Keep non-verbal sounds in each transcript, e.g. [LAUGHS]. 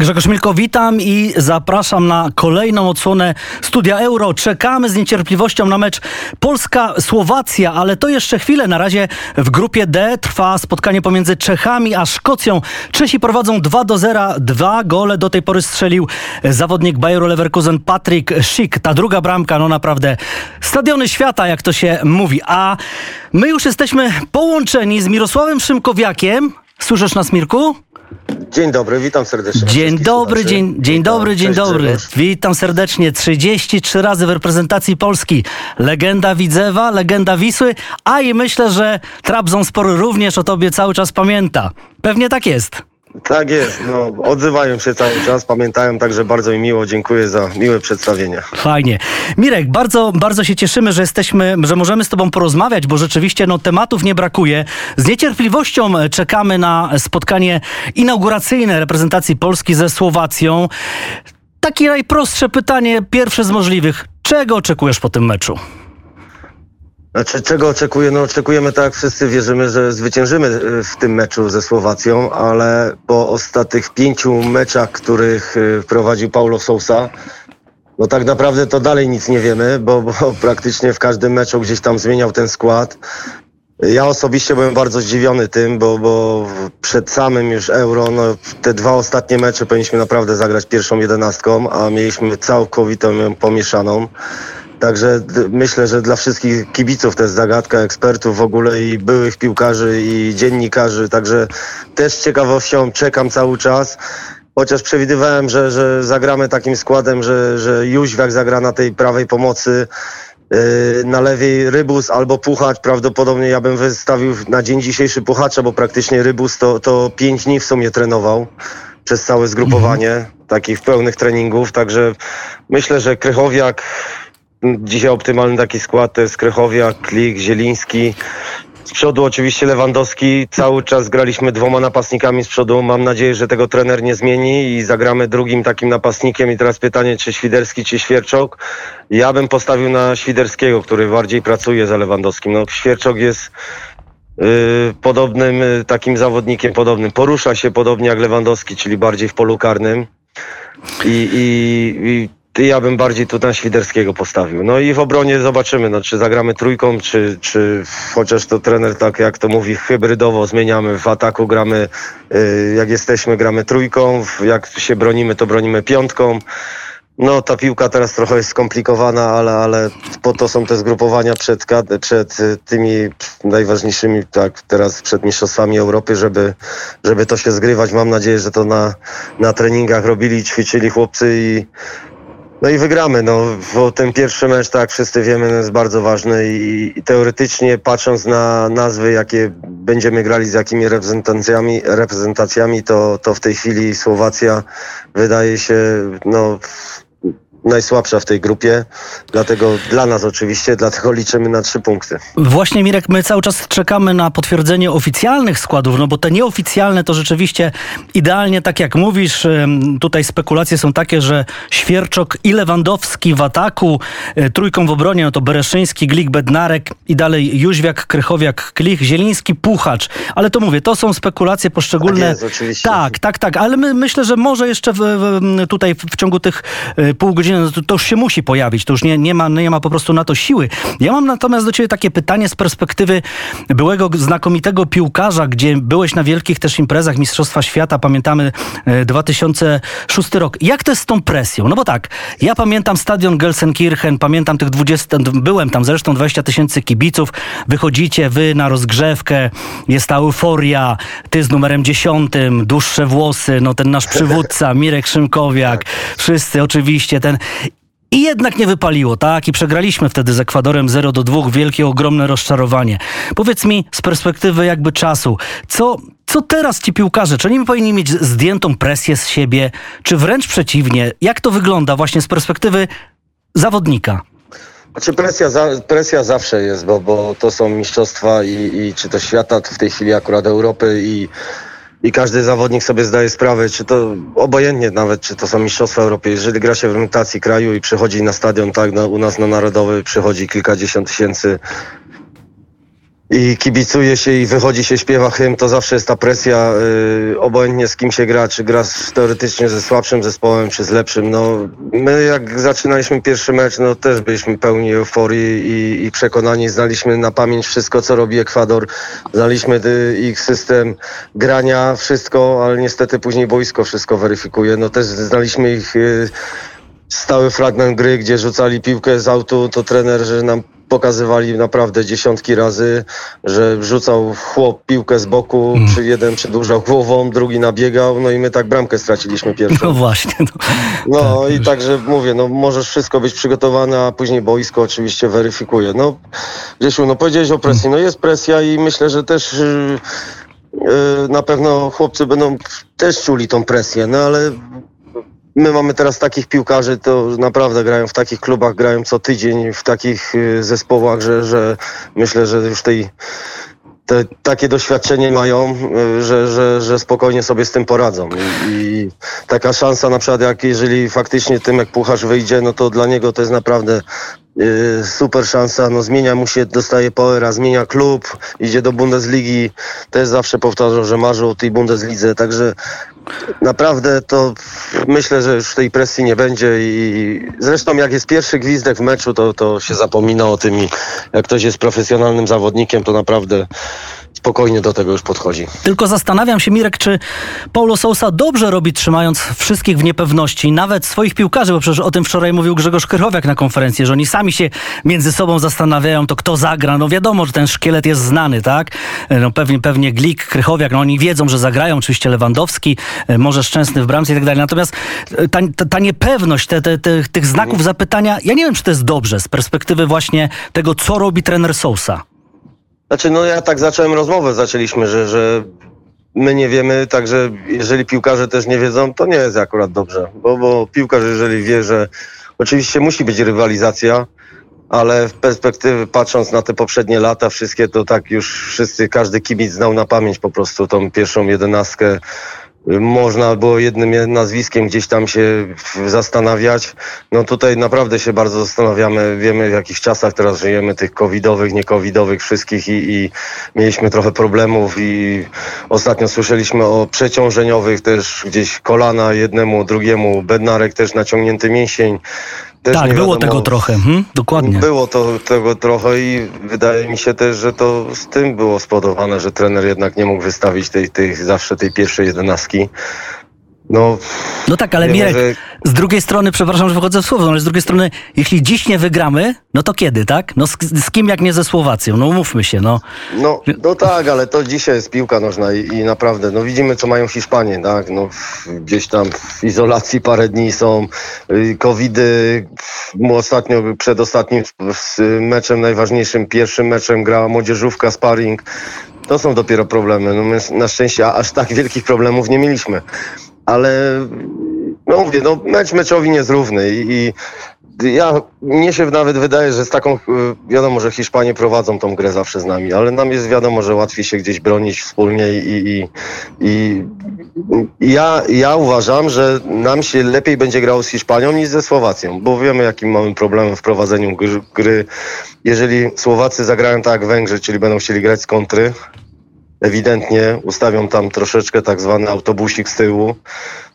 Grzegorz Milko, witam i zapraszam na kolejną odsłonę Studia Euro. Czekamy z niecierpliwością na mecz Polska-Słowacja, ale to jeszcze chwilę. Na razie w grupie D trwa spotkanie pomiędzy Czechami a Szkocją. Czesi prowadzą 2 do 0. Dwa gole do tej pory strzelił zawodnik Bayeru Leverkusen Patryk Schick. Ta druga bramka, no naprawdę stadiony świata, jak to się mówi. A my już jesteśmy połączeni z Mirosławem Szymkowiakiem. Słyszysz nas, Mirku? Dzień dobry, witam serdecznie. Dzień dobry, dzień, dzień dobry, dzień dobry. Grzegorz. Witam serdecznie. 33 razy w reprezentacji Polski. Legenda Widzewa, legenda Wisły, a i myślę, że Trabzonspor również o tobie cały czas pamięta. Pewnie tak jest. Tak jest, no, odzywają się cały czas, pamiętają, także bardzo mi miło, dziękuję za miłe przedstawienie. Fajnie. Mirek, bardzo, bardzo się cieszymy, że jesteśmy, że możemy z tobą porozmawiać, bo rzeczywiście no, tematów nie brakuje. Z niecierpliwością czekamy na spotkanie inauguracyjne reprezentacji Polski ze Słowacją. Takie najprostsze pytanie, pierwsze z możliwych. Czego oczekujesz po tym meczu? Znaczy, czego oczekuję? No oczekujemy, tak wszyscy wierzymy, że zwyciężymy y, w tym meczu ze Słowacją, ale po ostatnich pięciu meczach, których y, prowadził Paulo Sousa, no tak naprawdę to dalej nic nie wiemy, bo, bo [LAUGHS] praktycznie w każdym meczu gdzieś tam zmieniał ten skład. Ja osobiście byłem bardzo zdziwiony tym, bo, bo przed samym już Euro, no, te dwa ostatnie mecze powinniśmy naprawdę zagrać pierwszą jedenastką, a mieliśmy całkowitą pomieszaną. Także myślę, że dla wszystkich kibiców to jest zagadka, ekspertów w ogóle i byłych piłkarzy i dziennikarzy. Także też z ciekawością czekam cały czas. Chociaż przewidywałem, że, że zagramy takim składem, że, że Jóźwiak zagra na tej prawej pomocy, yy, na lewej Rybus albo Puchacz. Prawdopodobnie ja bym wystawił na dzień dzisiejszy Puchacza, bo praktycznie Rybus to, to pięć dni w sumie trenował przez całe zgrupowanie mhm. takich pełnych treningów. Także myślę, że Krychowiak Dzisiaj optymalny taki skład to jest Krychowia, Klik, Zieliński. Z przodu oczywiście Lewandowski. Cały czas graliśmy dwoma napastnikami z przodu. Mam nadzieję, że tego trener nie zmieni i zagramy drugim takim napastnikiem. I teraz pytanie, czy Świderski, czy Świerczok. Ja bym postawił na Świderskiego, który bardziej pracuje za Lewandowskim. No, Świerczok jest yy, podobnym yy, takim zawodnikiem, podobnym. Porusza się podobnie jak Lewandowski, czyli bardziej w polu karnym. I, i, i ja bym bardziej tu na Świderskiego postawił. No i w obronie zobaczymy, no, czy zagramy trójką, czy, czy chociaż to trener tak jak to mówi hybrydowo zmieniamy. W ataku gramy, y, jak jesteśmy gramy trójką, jak się bronimy to bronimy piątką. No ta piłka teraz trochę jest skomplikowana, ale, ale po to są te zgrupowania przed, przed tymi najważniejszymi, tak teraz przed Mistrzostwami Europy, żeby, żeby to się zgrywać. Mam nadzieję, że to na, na treningach robili, ćwiczyli chłopcy i no i wygramy, no, bo ten pierwszy mecz, tak wszyscy wiemy, jest bardzo ważny i, i, teoretycznie patrząc na nazwy, jakie będziemy grali z jakimi reprezentacjami, reprezentacjami to, to w tej chwili Słowacja wydaje się, no, najsłabsza w tej grupie, dlatego dla nas oczywiście, dlatego liczymy na trzy punkty. Właśnie Mirek, my cały czas czekamy na potwierdzenie oficjalnych składów, no bo te nieoficjalne to rzeczywiście idealnie tak jak mówisz, tutaj spekulacje są takie, że Świerczok i Lewandowski w ataku, e, trójką w obronie, no to Bereszyński, Glik, Bednarek i dalej Jóźwiak, Krychowiak, Klich, Zieliński, Puchacz, ale to mówię, to są spekulacje poszczególne. Tak, jest, oczywiście. tak, tak, tak, ale my, myślę, że może jeszcze w, w, tutaj w ciągu tych e, pół godziny godziny, no to, to, już się musi pojawić, to już nie, nie, ma, nie ma po prostu na to siły. Ja mam natomiast do ciebie takie pytanie z perspektywy byłego znakomitego piłkarza, gdzie byłeś na wielkich też imprezach Mistrzostwa Świata, pamiętamy 2006 e, rok. Jak to jest z tą presją? No bo tak, ja pamiętam stadion Gelsenkirchen, pamiętam tych 20, byłem tam zresztą 20 tysięcy kibiców, wychodzicie wy na rozgrzewkę, jest ta euforia, ty z numerem 10, dłuższe włosy, no ten nasz przywódca, Mirek Szymkowiak, wszyscy oczywiście, ten i jednak nie wypaliło, tak? I przegraliśmy wtedy z Ekwadorem 0 do 2. Wielkie, ogromne rozczarowanie. Powiedz mi z perspektywy jakby czasu, co, co teraz ci piłkarze? Czy oni powinni mieć zdjętą presję z siebie, czy wręcz przeciwnie? Jak to wygląda właśnie z perspektywy zawodnika? Znaczy presja, za, presja zawsze jest, bo, bo to są mistrzostwa i, i czy to świata, w tej chwili akurat Europy i i każdy zawodnik sobie zdaje sprawę, czy to obojętnie nawet, czy to są Mistrzostwa Europy, jeżeli gra się w reprezentacji kraju i przychodzi na stadion, tak, no, u nas na Narodowy przychodzi kilkadziesiąt tysięcy i kibicuje się i wychodzi się, śpiewa hymn, to zawsze jest ta presja, y, obojętnie z kim się gra, czy gra z, teoretycznie ze słabszym zespołem, czy z lepszym. No, my jak zaczynaliśmy pierwszy mecz, no też byliśmy pełni euforii i, i przekonani, znaliśmy na pamięć wszystko, co robi Ekwador, znaliśmy y, ich system grania, wszystko, ale niestety później boisko wszystko weryfikuje. No też znaliśmy ich y, stały fragment gry, gdzie rzucali piłkę z autu, to trener, że nam pokazywali naprawdę dziesiątki razy, że rzucał chłop piłkę z boku, Mm. czy jeden przedłużał głową, drugi nabiegał, no i my tak bramkę straciliśmy No pierwszą. właśnie. No. No i także mówię, no możesz wszystko być przygotowane, a później boisko oczywiście weryfikuje. No Grzesiu, no powiedziałeś o presji, no jest presja i myślę, że też yy, na pewno chłopcy będą też czuli tą presję, no ale my mamy teraz takich piłkarzy, to naprawdę grają w takich klubach, grają co tydzień w takich yy, zespołach, że, że myślę, że już tej te, takie doświadczenie mają, y, że, że, że spokojnie sobie z tym poradzą. I, I taka szansa na przykład, jak jeżeli faktycznie Tymek Pucharz wyjdzie, no to dla niego to jest naprawdę y, super szansa. No zmienia mu się, dostaje powera, zmienia klub, idzie do Bundesligi. Też zawsze powtarzał, że marzył o tej Bundeslidze, także naprawdę to myślę, że już tej presji nie będzie i zresztą jak jest pierwszy gwizdek w meczu, to, to się zapomina o tym i jak ktoś jest profesjonalnym zawodnikiem, to naprawdę spokojnie do tego już podchodzi. Tylko zastanawiam się, Mirek, czy Paulo Sousa dobrze robi, trzymając wszystkich w niepewności, nawet swoich piłkarzy, bo przecież o tym wczoraj mówił Grzegorz Krychowiak na konferencji, że oni sami się między sobą zastanawiają, to kto zagra. No wiadomo, że ten szkielet jest znany, tak? No pewnie, pewnie Glik, Krychowiak, no oni wiedzą, że zagrają, oczywiście Lewandowski, e, może Szczęsny w bramce i tak dalej. Natomiast e, ta, ta, ta niepewność, te, te, te, tych znaków zapytania, ja nie wiem, czy to jest dobrze z perspektywy właśnie tego, co robi trener Sousa. Znaczy, no ja tak zacząłem rozmowę, zaczęliśmy, że, że my nie wiemy, także jeżeli piłkarze też nie wiedzą, to nie jest akurat dobrze, bo, bo piłkarz jeżeli wie, że oczywiście musi być rywalizacja, ale w perspektywy, patrząc na te poprzednie lata, wszystkie to tak już wszyscy, każdy kibic znał na pamięć po prostu tą pierwszą jedenastkę. Można było jednym nazwiskiem gdzieś tam się zastanawiać. No tutaj naprawdę się bardzo zastanawiamy. Wiemy w jakich czasach teraz żyjemy, tych covidowych, niecovidowych wszystkich i, i mieliśmy trochę problemów i ostatnio słyszeliśmy o przeciążeniowych też gdzieś kolana jednemu, drugiemu, bednarek też naciągnięty mięsień. Też tak, było tego trochę, mhm, dokładnie. było to, tego trochę i wydaje mi się też, że to z tym było spowodowane, że trener jednak nie mógł wystawić tej, tej zawsze tej pierwszej jedenastki. No, No tak, ale Mirek, że- z drugiej strony, przepraszam, że wychodzę w słowo, ale z drugiej strony, jeśli dziś nie wygramy, no to kiedy, tak? No z, z kim jak nie ze Słowacją? No umówmy się, no. no, no tak, ale to dzisiaj jest piłka nożna i, i naprawdę, no widzimy co mają Hiszpanie, tak? No, gdzieś tam w izolacji parę dni są, y, covidy, m, ostatnio, przedostatnim z meczem najważniejszym, pierwszym meczem grała młodzieżówka, sparring. To są dopiero problemy. No my na szczęście aż tak wielkich problemów nie mieliśmy. Ale no mówię, no mecz meczowi nierówny i, i ja, mnie się nawet wydaje, że z taką, y, wiadomo, że Hiszpanie prowadzą tą grę zawsze z nami, ale nam jest wiadomo, że łatwiej się gdzieś bronić wspólnie i, i, i, ja, ja uważam, że nam się lepiej będzie grało z Hiszpanią niż ze Słowacją, bo wiemy jakim mamy problemem w prowadzeniu gry. Jeżeli Słowacy zagrają tak jak Węgrzy, czyli będą chcieli grać z kontry, ewidentnie ustawią tam troszeczkę tak zwany autobusik z tyłu,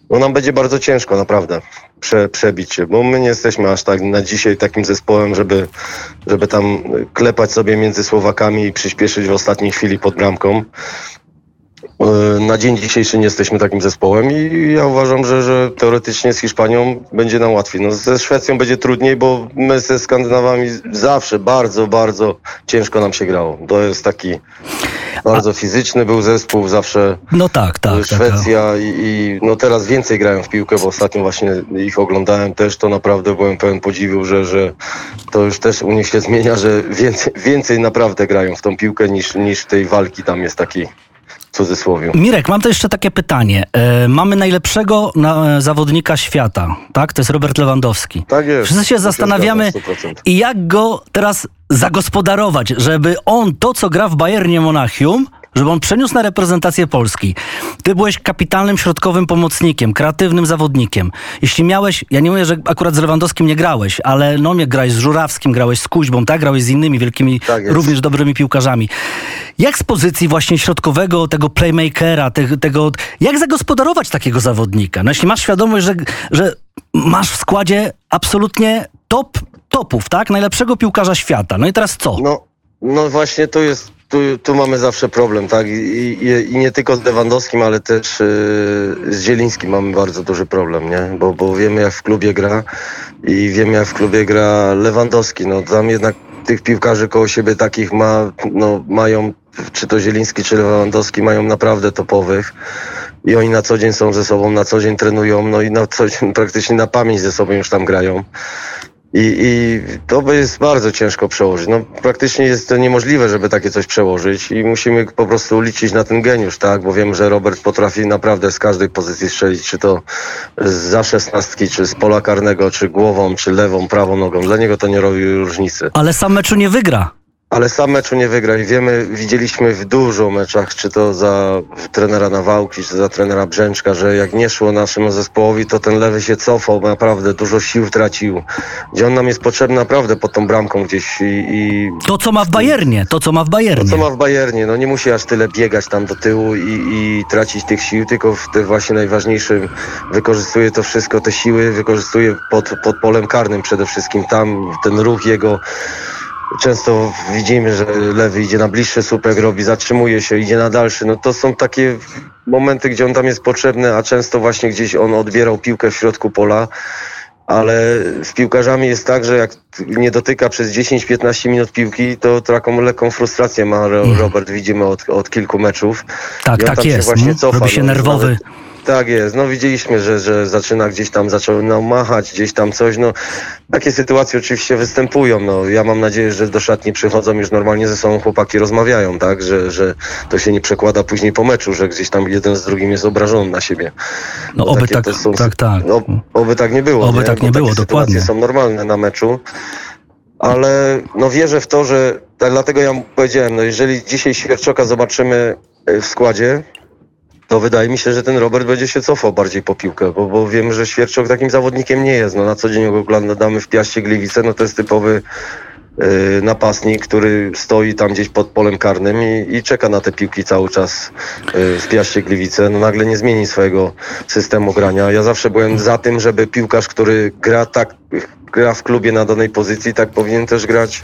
no nam będzie bardzo ciężko naprawdę prze, przebić się, bo my nie jesteśmy aż tak na dzisiaj takim zespołem, żeby, żeby tam klepać sobie między Słowakami i przyspieszyć w ostatniej chwili pod bramką. E, Na dzień dzisiejszy nie jesteśmy takim zespołem i ja uważam, że, że teoretycznie z Hiszpanią będzie nam łatwiej. No, ze Szwecją będzie trudniej, bo my ze Skandynawami zawsze bardzo, bardzo ciężko nam się grało. To jest taki bardzo fizyczny był zespół, zawsze No tak, tak. tak, tak. Szwecja i, i no teraz więcej grają w piłkę, bo ostatnio właśnie ich oglądałem też, to naprawdę byłem pełen podziwu, że, że to już też u nich się zmienia, że więcej, więcej naprawdę grają w tą piłkę niż, niż tej walki tam jest takiej cudzysłowie. Mirek, mam to jeszcze takie pytanie. E, mamy najlepszego na, e, zawodnika świata, tak? To jest Robert Lewandowski. Tak jest. Wszyscy się zastanawiamy, zgadzam, 100%. i jak go teraz zagospodarować, żeby on to, co gra w Bayernie Monachium, żeby on przeniósł na reprezentację Polski. Ty byłeś kapitalnym środkowym pomocnikiem, kreatywnym zawodnikiem. Jeśli miałeś, ja nie mówię, że akurat z Lewandowskim nie grałeś, ale no nie grałeś z Żurawskim, grałeś z Kuźbą, tak? Grałeś z innymi wielkimi, Tak również dobrymi piłkarzami. Jak z pozycji właśnie środkowego, tego playmakera, tego, tego jak zagospodarować takiego zawodnika? No jeśli masz świadomość, że, że masz w składzie absolutnie top topów, tak? Najlepszego piłkarza świata. No i teraz co? No, no właśnie tu jest, tu, tu mamy zawsze problem, tak? I, i, I nie tylko z Lewandowskim, ale też yy, z Zielińskim mamy bardzo duży problem, nie? Bo, bo wiemy jak w klubie gra i wiemy jak w klubie gra Lewandowski. No tam jednak tych piłkarzy koło siebie takich ma, no mają, czy to Zieliński, czy Lewandowski, mają naprawdę topowych. I oni na co dzień są ze sobą, na co dzień trenują, no i na co dzień [LAUGHS] praktycznie na pamięć ze sobą już tam grają. I, I to jest bardzo ciężko przełożyć. No, praktycznie jest to niemożliwe, żeby takie coś przełożyć i musimy po prostu liczyć na ten geniusz, tak? Bo wiem, że Robert potrafi naprawdę z każdej pozycji strzelić, czy to za szesnastki, czy z pola karnego, czy głową, czy lewą, prawą nogą. Dla niego to nie robi różnicy. Ale sam meczu nie wygra. Ale sam meczu nie wygra i wiemy, widzieliśmy w dużo meczach, czy to za trenera Nawałki, czy za trenera Brzęczka, że jak nie szło naszemu zespołowi, to ten lewy się cofał, naprawdę dużo sił tracił. Gdzie on nam jest potrzebny naprawdę pod tą bramką gdzieś i, i To, co ma w Bayernie, to, co ma w Bayernie. co ma w Bayernie, no nie musi aż tyle biegać tam do tyłu i, i tracić tych sił, tylko w tym właśnie najważniejszym wykorzystuje to wszystko, te siły wykorzystuje pod, pod polem karnym przede wszystkim. Tam ten ruch jego Często widzimy, że lewy idzie na bliższy słupek, robi, zatrzymuje się, idzie na dalszy. No to są takie momenty, gdzie on tam jest potrzebny, a często właśnie gdzieś on odbierał piłkę w środku pola. Ale z piłkarzami jest tak, że jak nie dotyka przez 10-15 minut piłki, to taką lekką frustrację ma Ro- Robert, widzimy od, od kilku meczów. Tak, tak się jest. właśnie Mm, cofa, Robi się no, nerwowy. nawet- tak jest, no widzieliśmy, że, że zaczyna gdzieś tam, zaczął no, machać, gdzieś tam coś, no takie sytuacje oczywiście występują, no ja mam nadzieję, że do szatni przychodzą już normalnie ze sobą chłopaki rozmawiają, tak, że, że to się nie przekłada później po meczu, że gdzieś tam jeden z drugim jest obrażony na siebie. No Bo oby tak, są- tak, tak. No, oby tak nie było. Oby tak nie Bo było, dokładnie. sytuacje są normalne na meczu. Ale no wierzę w to, że tak dlatego ja powiedziałem, no jeżeli dzisiaj Świerczoka zobaczymy e, w składzie, to wydaje mi się, że ten Robert będzie się cofał bardziej po piłkę, bo, bo wiem, że Świerczok takim zawodnikiem nie jest. No, na co dzień go oglądamy w Piaście Gliwice, no to jest typowy napastnik, który stoi tam gdzieś pod polem karnym i, i czeka na te piłki cały czas y, w Piaście Gliwice. No nagle nie zmieni swojego systemu grania. Ja zawsze byłem za tym, żeby piłkarz, który gra tak gra w klubie na danej pozycji, tak powinien też grać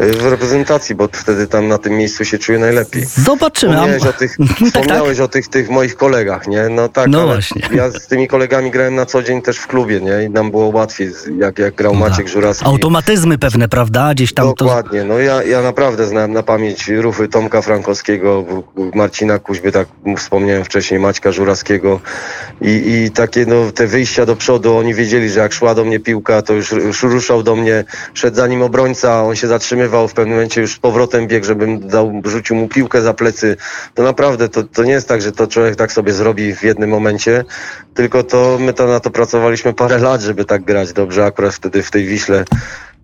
y, w reprezentacji, bo wtedy tam na tym miejscu się czuje najlepiej. Zobaczymy. Wspomniałeś, o tych, [LAUGHS] tak, tak. wspomniałeś o tych, tych moich kolegach, nie? No tak, No właśnie. ja z tymi kolegami grałem na co dzień też w klubie, nie? I nam było łatwiej, jak, jak grał Maciek Żurawski. Automatyzmy pewne, prawda? Gdzieś tam to... Dokładnie, no ja, ja naprawdę znałem na pamięć ruchy Tomka Frankowskiego, Marcina Kuźby, tak wspomniałem wcześniej, Maćka Żurawskiego. I, i takie no, te wyjścia do przodu, oni wiedzieli, że jak szła do mnie piłka, to już, już ruszał do mnie, szedł za nim obrońca, on się zatrzymywał, w pewnym momencie już z powrotem biegł, żebym dał, rzucił mu piłkę za plecy. To naprawdę, to, to nie jest tak, że to człowiek tak sobie zrobi w jednym momencie, tylko to my to na to pracowaliśmy parę lat, żeby tak grać dobrze, akurat wtedy w tej Wiśle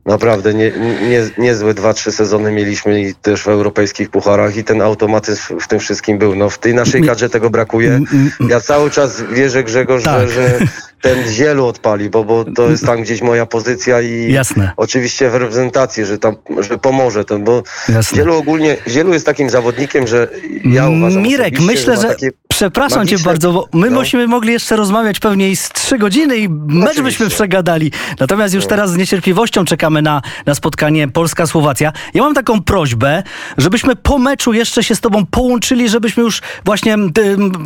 Naprawdę nie, nie, niezłe dwa, trzy sezony mieliśmy też w europejskich pucharach i ten automatyzm w tym wszystkim był. No w tej naszej kadrze tego brakuje. Ja cały czas wierzę Grzegorz, Tak. że, że ten zielu odpali, bo, bo to jest tam gdzieś moja pozycja i Jasne. oczywiście w reprezentacji, że tam, że pomoże ten, bo Jasne. Zielu ogólnie, Zielu jest takim zawodnikiem, że ja uważam Mirek, myślę, że. takie Przepraszam cię magiczne- bardzo, bo my No. byśmy mogli jeszcze rozmawiać pewnie z trzy godziny i mecz byśmy Oczywiście. No. przegadali. Natomiast już teraz z niecierpliwością czekamy na, na spotkanie Polska-Słowacja. Ja mam taką prośbę, żebyśmy po meczu jeszcze się z tobą połączyli, żebyśmy już właśnie,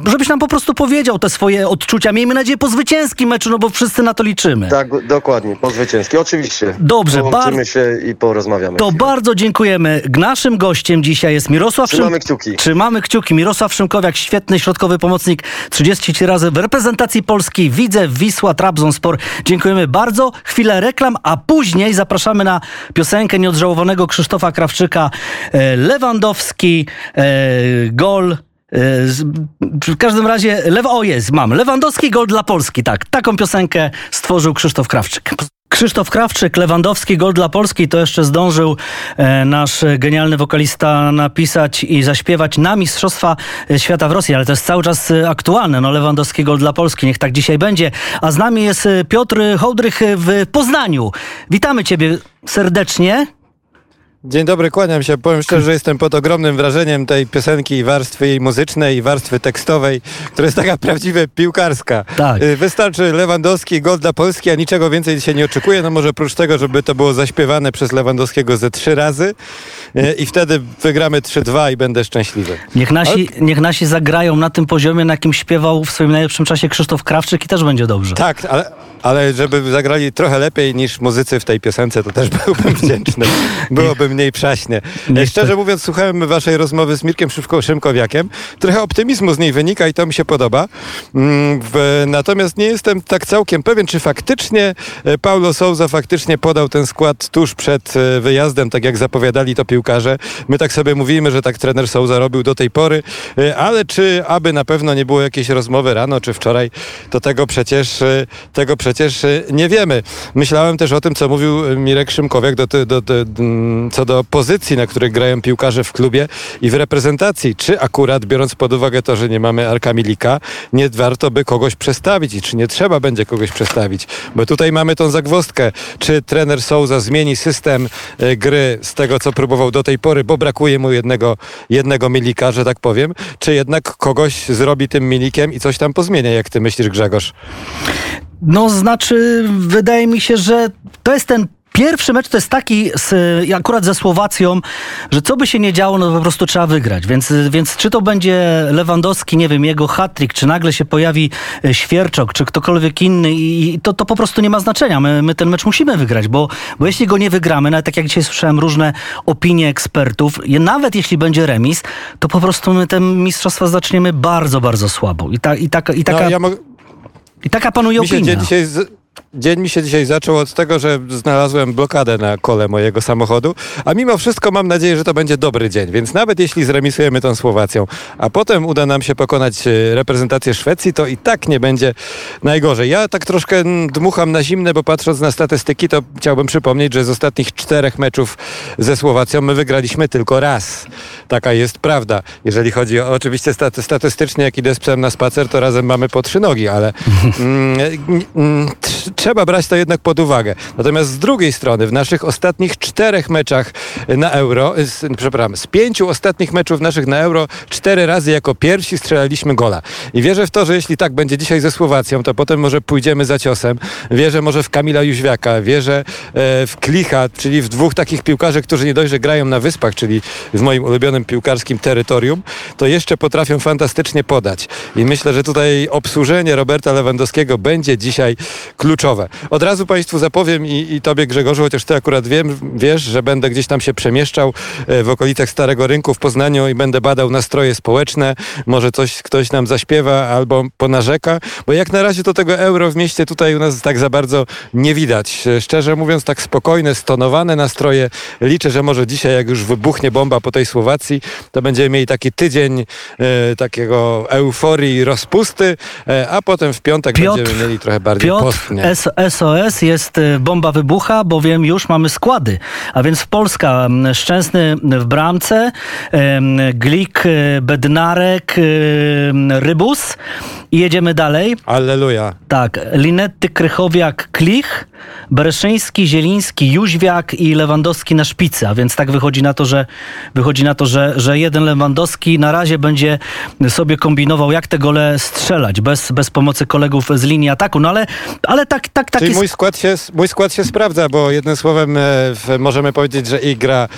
żebyś nam po prostu powiedział te swoje odczucia. Miejmy nadzieję po zwycięskim meczu, no bo wszyscy na to liczymy. Tak, dokładnie, po zwycięski, oczywiście. Dobrze, Połączymy bar- się i porozmawiamy. To bardzo dziękujemy. Naszym gościem dzisiaj jest Mirosław Trzymamy Szym- kciuki. Trzymamy kciuki. Mirosław Szymkowiak, świetny środkowy pomocnik. 33 razy w reprezentacji Polski. Widzę Wisła, Trabzonspor. Dziękujemy bardzo. Chwilę reklam, a później zapraszamy na piosenkę nieodżałowanego Krzysztofa Krawczyka. E, Lewandowski, e, gol. E, W każdym razie, lew, o jest, mam. Lewandowski gol dla Polski, tak. Taką piosenkę stworzył Krzysztof Krawczyk. Krzysztof Krawczyk, Lewandowski, gol dla Polski, to jeszcze zdążył e, nasz genialny wokalista napisać i zaśpiewać na Mistrzostwa Świata w Rosji, ale to jest cały czas e, aktualne. No Lewandowski, gol dla Polski, niech tak dzisiaj będzie. A z nami jest e, Piotr Hołdrych w Poznaniu. Witamy Ciebie serdecznie. Dzień dobry, kłaniam się. Powiem szczerze, że jestem pod ogromnym wrażeniem tej piosenki i warstwy jej muzycznej i warstwy tekstowej, która jest taka prawdziwie piłkarska. Tak. Y, Wystarczy Lewandowski, gol dla Polski, a niczego więcej się nie oczekuje. No może oprócz tego, żeby to było zaśpiewane przez Lewandowskiego ze trzy razy y, i wtedy wygramy 3-2 i będę szczęśliwy. Niech nasi, niech nasi zagrają na tym poziomie, na jakim śpiewał w swoim najlepszym czasie Krzysztof Krawczyk i też będzie dobrze. Tak, ale, ale żeby zagrali trochę lepiej niż muzycy w tej piosence, to też [LAUGHS] byłbym wdzięczny. Byłoby mniej przaśnie. Niech Szczerze to- mówiąc, słuchałem waszej rozmowy z Mirkiem Szymko- Szymkowiakiem. Trochę optymizmu z niej wynika i to mi się podoba. Mm, Natomiast nie jestem tak całkiem pewien, czy faktycznie e, Paulo Souza faktycznie podał ten skład tuż przed e, wyjazdem, tak jak zapowiadali to piłkarze. My tak sobie mówimy, że tak trener Souza robił do tej pory, e, ale czy aby na pewno nie było jakiejś rozmowy rano czy wczoraj, to tego przecież, e, tego przecież e, nie wiemy. Myślałem też o tym, co mówił e, Mirek Szymkowiak do, do, do, do, mm, co do pozycji, na których grają piłkarze w klubie i w reprezentacji. Czy akurat, biorąc pod uwagę to, że nie mamy Arka Milika, nie warto by kogoś przestawić i czy nie trzeba będzie kogoś przestawić? Bo tutaj mamy tą zagwozdkę. Czy trener Souza zmieni system e, gry z tego, co próbował do tej pory, bo brakuje mu jednego, jednego Milika, że tak powiem, czy jednak kogoś zrobi tym Milikiem i coś tam pozmienia, jak ty myślisz, Grzegorz? No znaczy, wydaje mi się, że to jest ten Pierwszy mecz to jest taki, z, akurat ze Słowacją, że co by się nie działo, no po prostu trzeba wygrać. Więc, więc czy to będzie Lewandowski, nie wiem, jego hat-trick, czy nagle się pojawi e, Świerczok, czy ktokolwiek inny i to, to po prostu nie ma znaczenia. My, my ten mecz musimy wygrać, bo, bo jeśli go nie wygramy, nawet tak jak dzisiaj słyszałem różne opinie ekspertów, nawet jeśli będzie remis, to po prostu my te mistrzostwa zaczniemy bardzo, bardzo słabo. I, ta, i, taka, i, taka, No, ja mogę... i taka panuje opinia. dzisiaj, z... dzień mi się dzisiaj zaczął od tego, że znalazłem blokadę na kole mojego samochodu, a mimo wszystko mam nadzieję, że to będzie dobry dzień, więc nawet jeśli zremisujemy tą Słowacją, a potem uda nam się pokonać e, reprezentację Szwecji, to i tak nie będzie najgorzej. Ja tak troszkę mm, dmucham na zimne, bo patrząc na statystyki, to chciałbym przypomnieć, że z ostatnich czterech meczów ze Słowacją my wygraliśmy tylko raz. Taka jest prawda. Jeżeli chodzi o oczywiście staty, statystycznie, jak idę z psem na spacer, to razem mamy po trzy nogi, ale [LAUGHS] mm, mm, trzeba brać to jednak pod uwagę. Natomiast z drugiej strony, w naszych ostatnich czterech meczach na Euro, z, przepraszam, z pięciu ostatnich meczów naszych na Euro, cztery razy jako pierwsi strzelaliśmy gola. I wierzę w to, że jeśli tak będzie dzisiaj ze Słowacją, to potem może pójdziemy za ciosem. Wierzę może w Kamila Jóźwiaka, wierzę e, w Klicha, czyli w dwóch takich piłkarzy, którzy nie dość, że grają na wyspach, czyli w moim ulubionym piłkarskim terytorium, to jeszcze potrafią fantastycznie podać. I myślę, że tutaj obsłużenie Roberta Lewandowskiego będzie dzisiaj kluczowe. Od razu Państwu zapowiem i, i Tobie Grzegorzu, chociaż Ty akurat wiem, wiesz, że będę gdzieś tam się przemieszczał e, w okolicach Starego Rynku w Poznaniu i będę badał nastroje społeczne. Może coś ktoś nam zaśpiewa albo ponarzeka, bo jak na razie to tego euro w mieście tutaj u nas tak za bardzo nie widać. E, Szczerze mówiąc, tak spokojne, stonowane nastroje. Liczę, że może dzisiaj, jak już wybuchnie bomba po tej Słowacji, to będziemy mieli taki tydzień e, takiego euforii, rozpusty, e, a potem w piątek Piotr- będziemy mieli trochę bardziej Piotr, postnie. SOS jest y, bomba wybucha, bowiem już mamy składy. A więc Polska, Szczęsny w bramce, Glik, y, Bednarek, y, Rybus i jedziemy dalej. Alleluja. Tak, Linetty, Krychowiak, Klich, Bereszyński, Zieliński, Jóźwiak i Lewandowski na szpicy. A więc tak wychodzi na to, że wychodzi na to, że, że jeden Lewandowski na razie będzie sobie kombinował, jak te gole strzelać, bez, bez pomocy kolegów z linii ataku. No ale, ale tak, tak, tak Czyli jest. mój skład, się, mój skład się sprawdza, bo jednym słowem e, w, możemy powiedzieć, że igra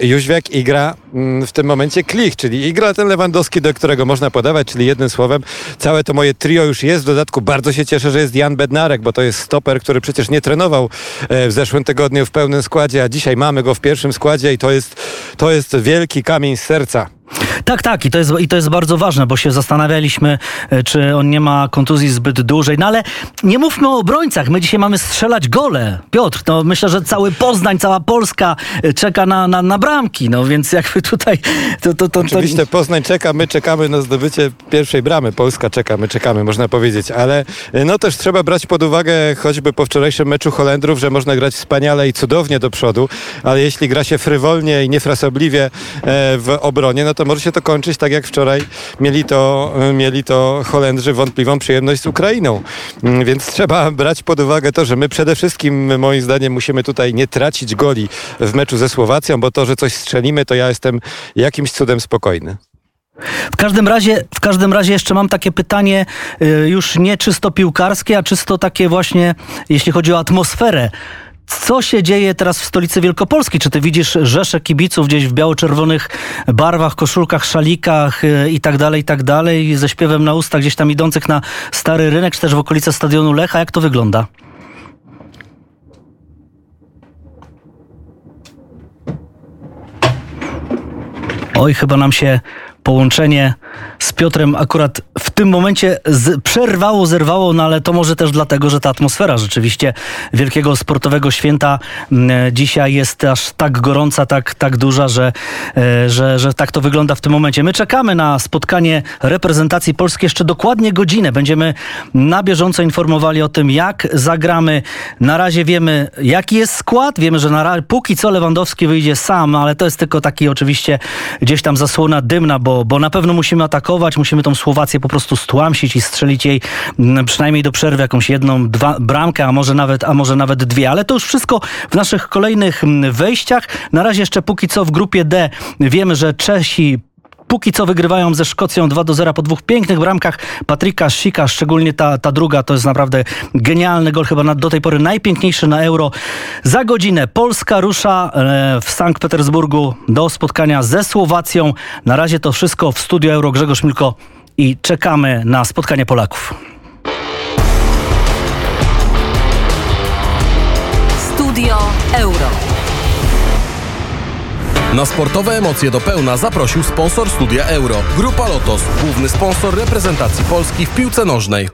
e, Jóźwiak, igra mm, w tym momencie Klich, czyli igra ten Lewandowski, do którego można podawać, czyli jednym słowem całe to moje trio już jest. W dodatku bardzo się cieszę, że jest Jan Bednarek, bo to jest stoper, który przecież nie trenował e, w zeszłym tygodniu w pełnym składzie, a dzisiaj mamy go w pierwszym składzie i to jest, to jest wielki kamień z serca. Tak, tak, i to, jest, i to jest bardzo ważne, bo się zastanawialiśmy, e, czy on nie ma kontuzji zbyt dużej. No ale nie mówmy o obrońcach, my dzisiaj mamy strzelać gole. Piotr, no myślę, że cały Poznań, cała Polska e, czeka na, na, na bramki, no więc jakby tutaj... To, to, to, Oczywiście Poznań czeka, my czekamy na zdobycie pierwszej bramy. Polska czeka, my czekamy, można powiedzieć, ale y, no też trzeba brać pod uwagę choćby po wczorajszym meczu Holendrów, że można grać wspaniale i cudownie do przodu, ale jeśli gra się frywolnie i niefrasobliwie e, w obronie, no to może się to kończyć tak jak wczoraj mieli to, mieli to Holendrzy wątpliwą przyjemność z Ukrainą. Mm, Więc trzeba brać pod uwagę to, że my przede wszystkim moim zdaniem musimy tutaj nie tracić goli w meczu ze Słowacją, bo to, że coś strzelimy, to ja jestem jakimś cudem spokojny. W każdym razie, w każdym razie jeszcze mam takie pytanie y, już nie czysto piłkarskie, a czysto takie właśnie, jeśli chodzi o atmosferę. Co się dzieje teraz w stolicy Wielkopolski? Czy ty widzisz rzesze kibiców gdzieś w biało-czerwonych barwach, koszulkach, szalikach y, i tak dalej, i tak dalej, ze śpiewem na ustach gdzieś tam idących na stary rynek, czy też w okolice stadionu Lecha? Jak to wygląda? Oj, chyba nam się połączenie z Piotrem akurat w tym momencie z, przerwało, zerwało, no ale to może też dlatego, że ta atmosfera rzeczywiście wielkiego sportowego święta m, dzisiaj jest aż tak gorąca, tak, tak duża, że, e, że, że tak to wygląda w tym momencie. My czekamy na spotkanie reprezentacji Polski jeszcze dokładnie godzinę. Będziemy na bieżąco informowali o tym, jak zagramy. Na razie wiemy, jaki jest skład. Wiemy, że na póki co Lewandowski wyjdzie sam, ale to jest tylko taki oczywiście gdzieś tam zasłona dymna, bo, bo na pewno musimy atakować, musimy tą Słowację po prostu stłamsić i strzelić jej mm, przynajmniej do przerwy jakąś jedną, dwa bramkę, a może nawet, a może nawet dwie. Ale to już wszystko w naszych kolejnych mm, wejściach. Na razie jeszcze póki co w grupie D wiemy, że Czesi póki co wygrywają ze Szkocją 2 do 0 po dwóch pięknych bramkach Patryka Sika, szczególnie ta, ta druga, to jest naprawdę genialny gol, chyba do tej pory najpiękniejszy na Euro. Za godzinę Polska rusza e, w Sankt Petersburgu do spotkania ze Słowacją. Na razie to wszystko w studiu Euro Grzegorz Milko i czekamy na spotkanie Polaków. Studio Euro. Na sportowe emocje do pełna zaprosił sponsor studia Euro. Grupa Lotos, główny sponsor reprezentacji Polski w piłce nożnej.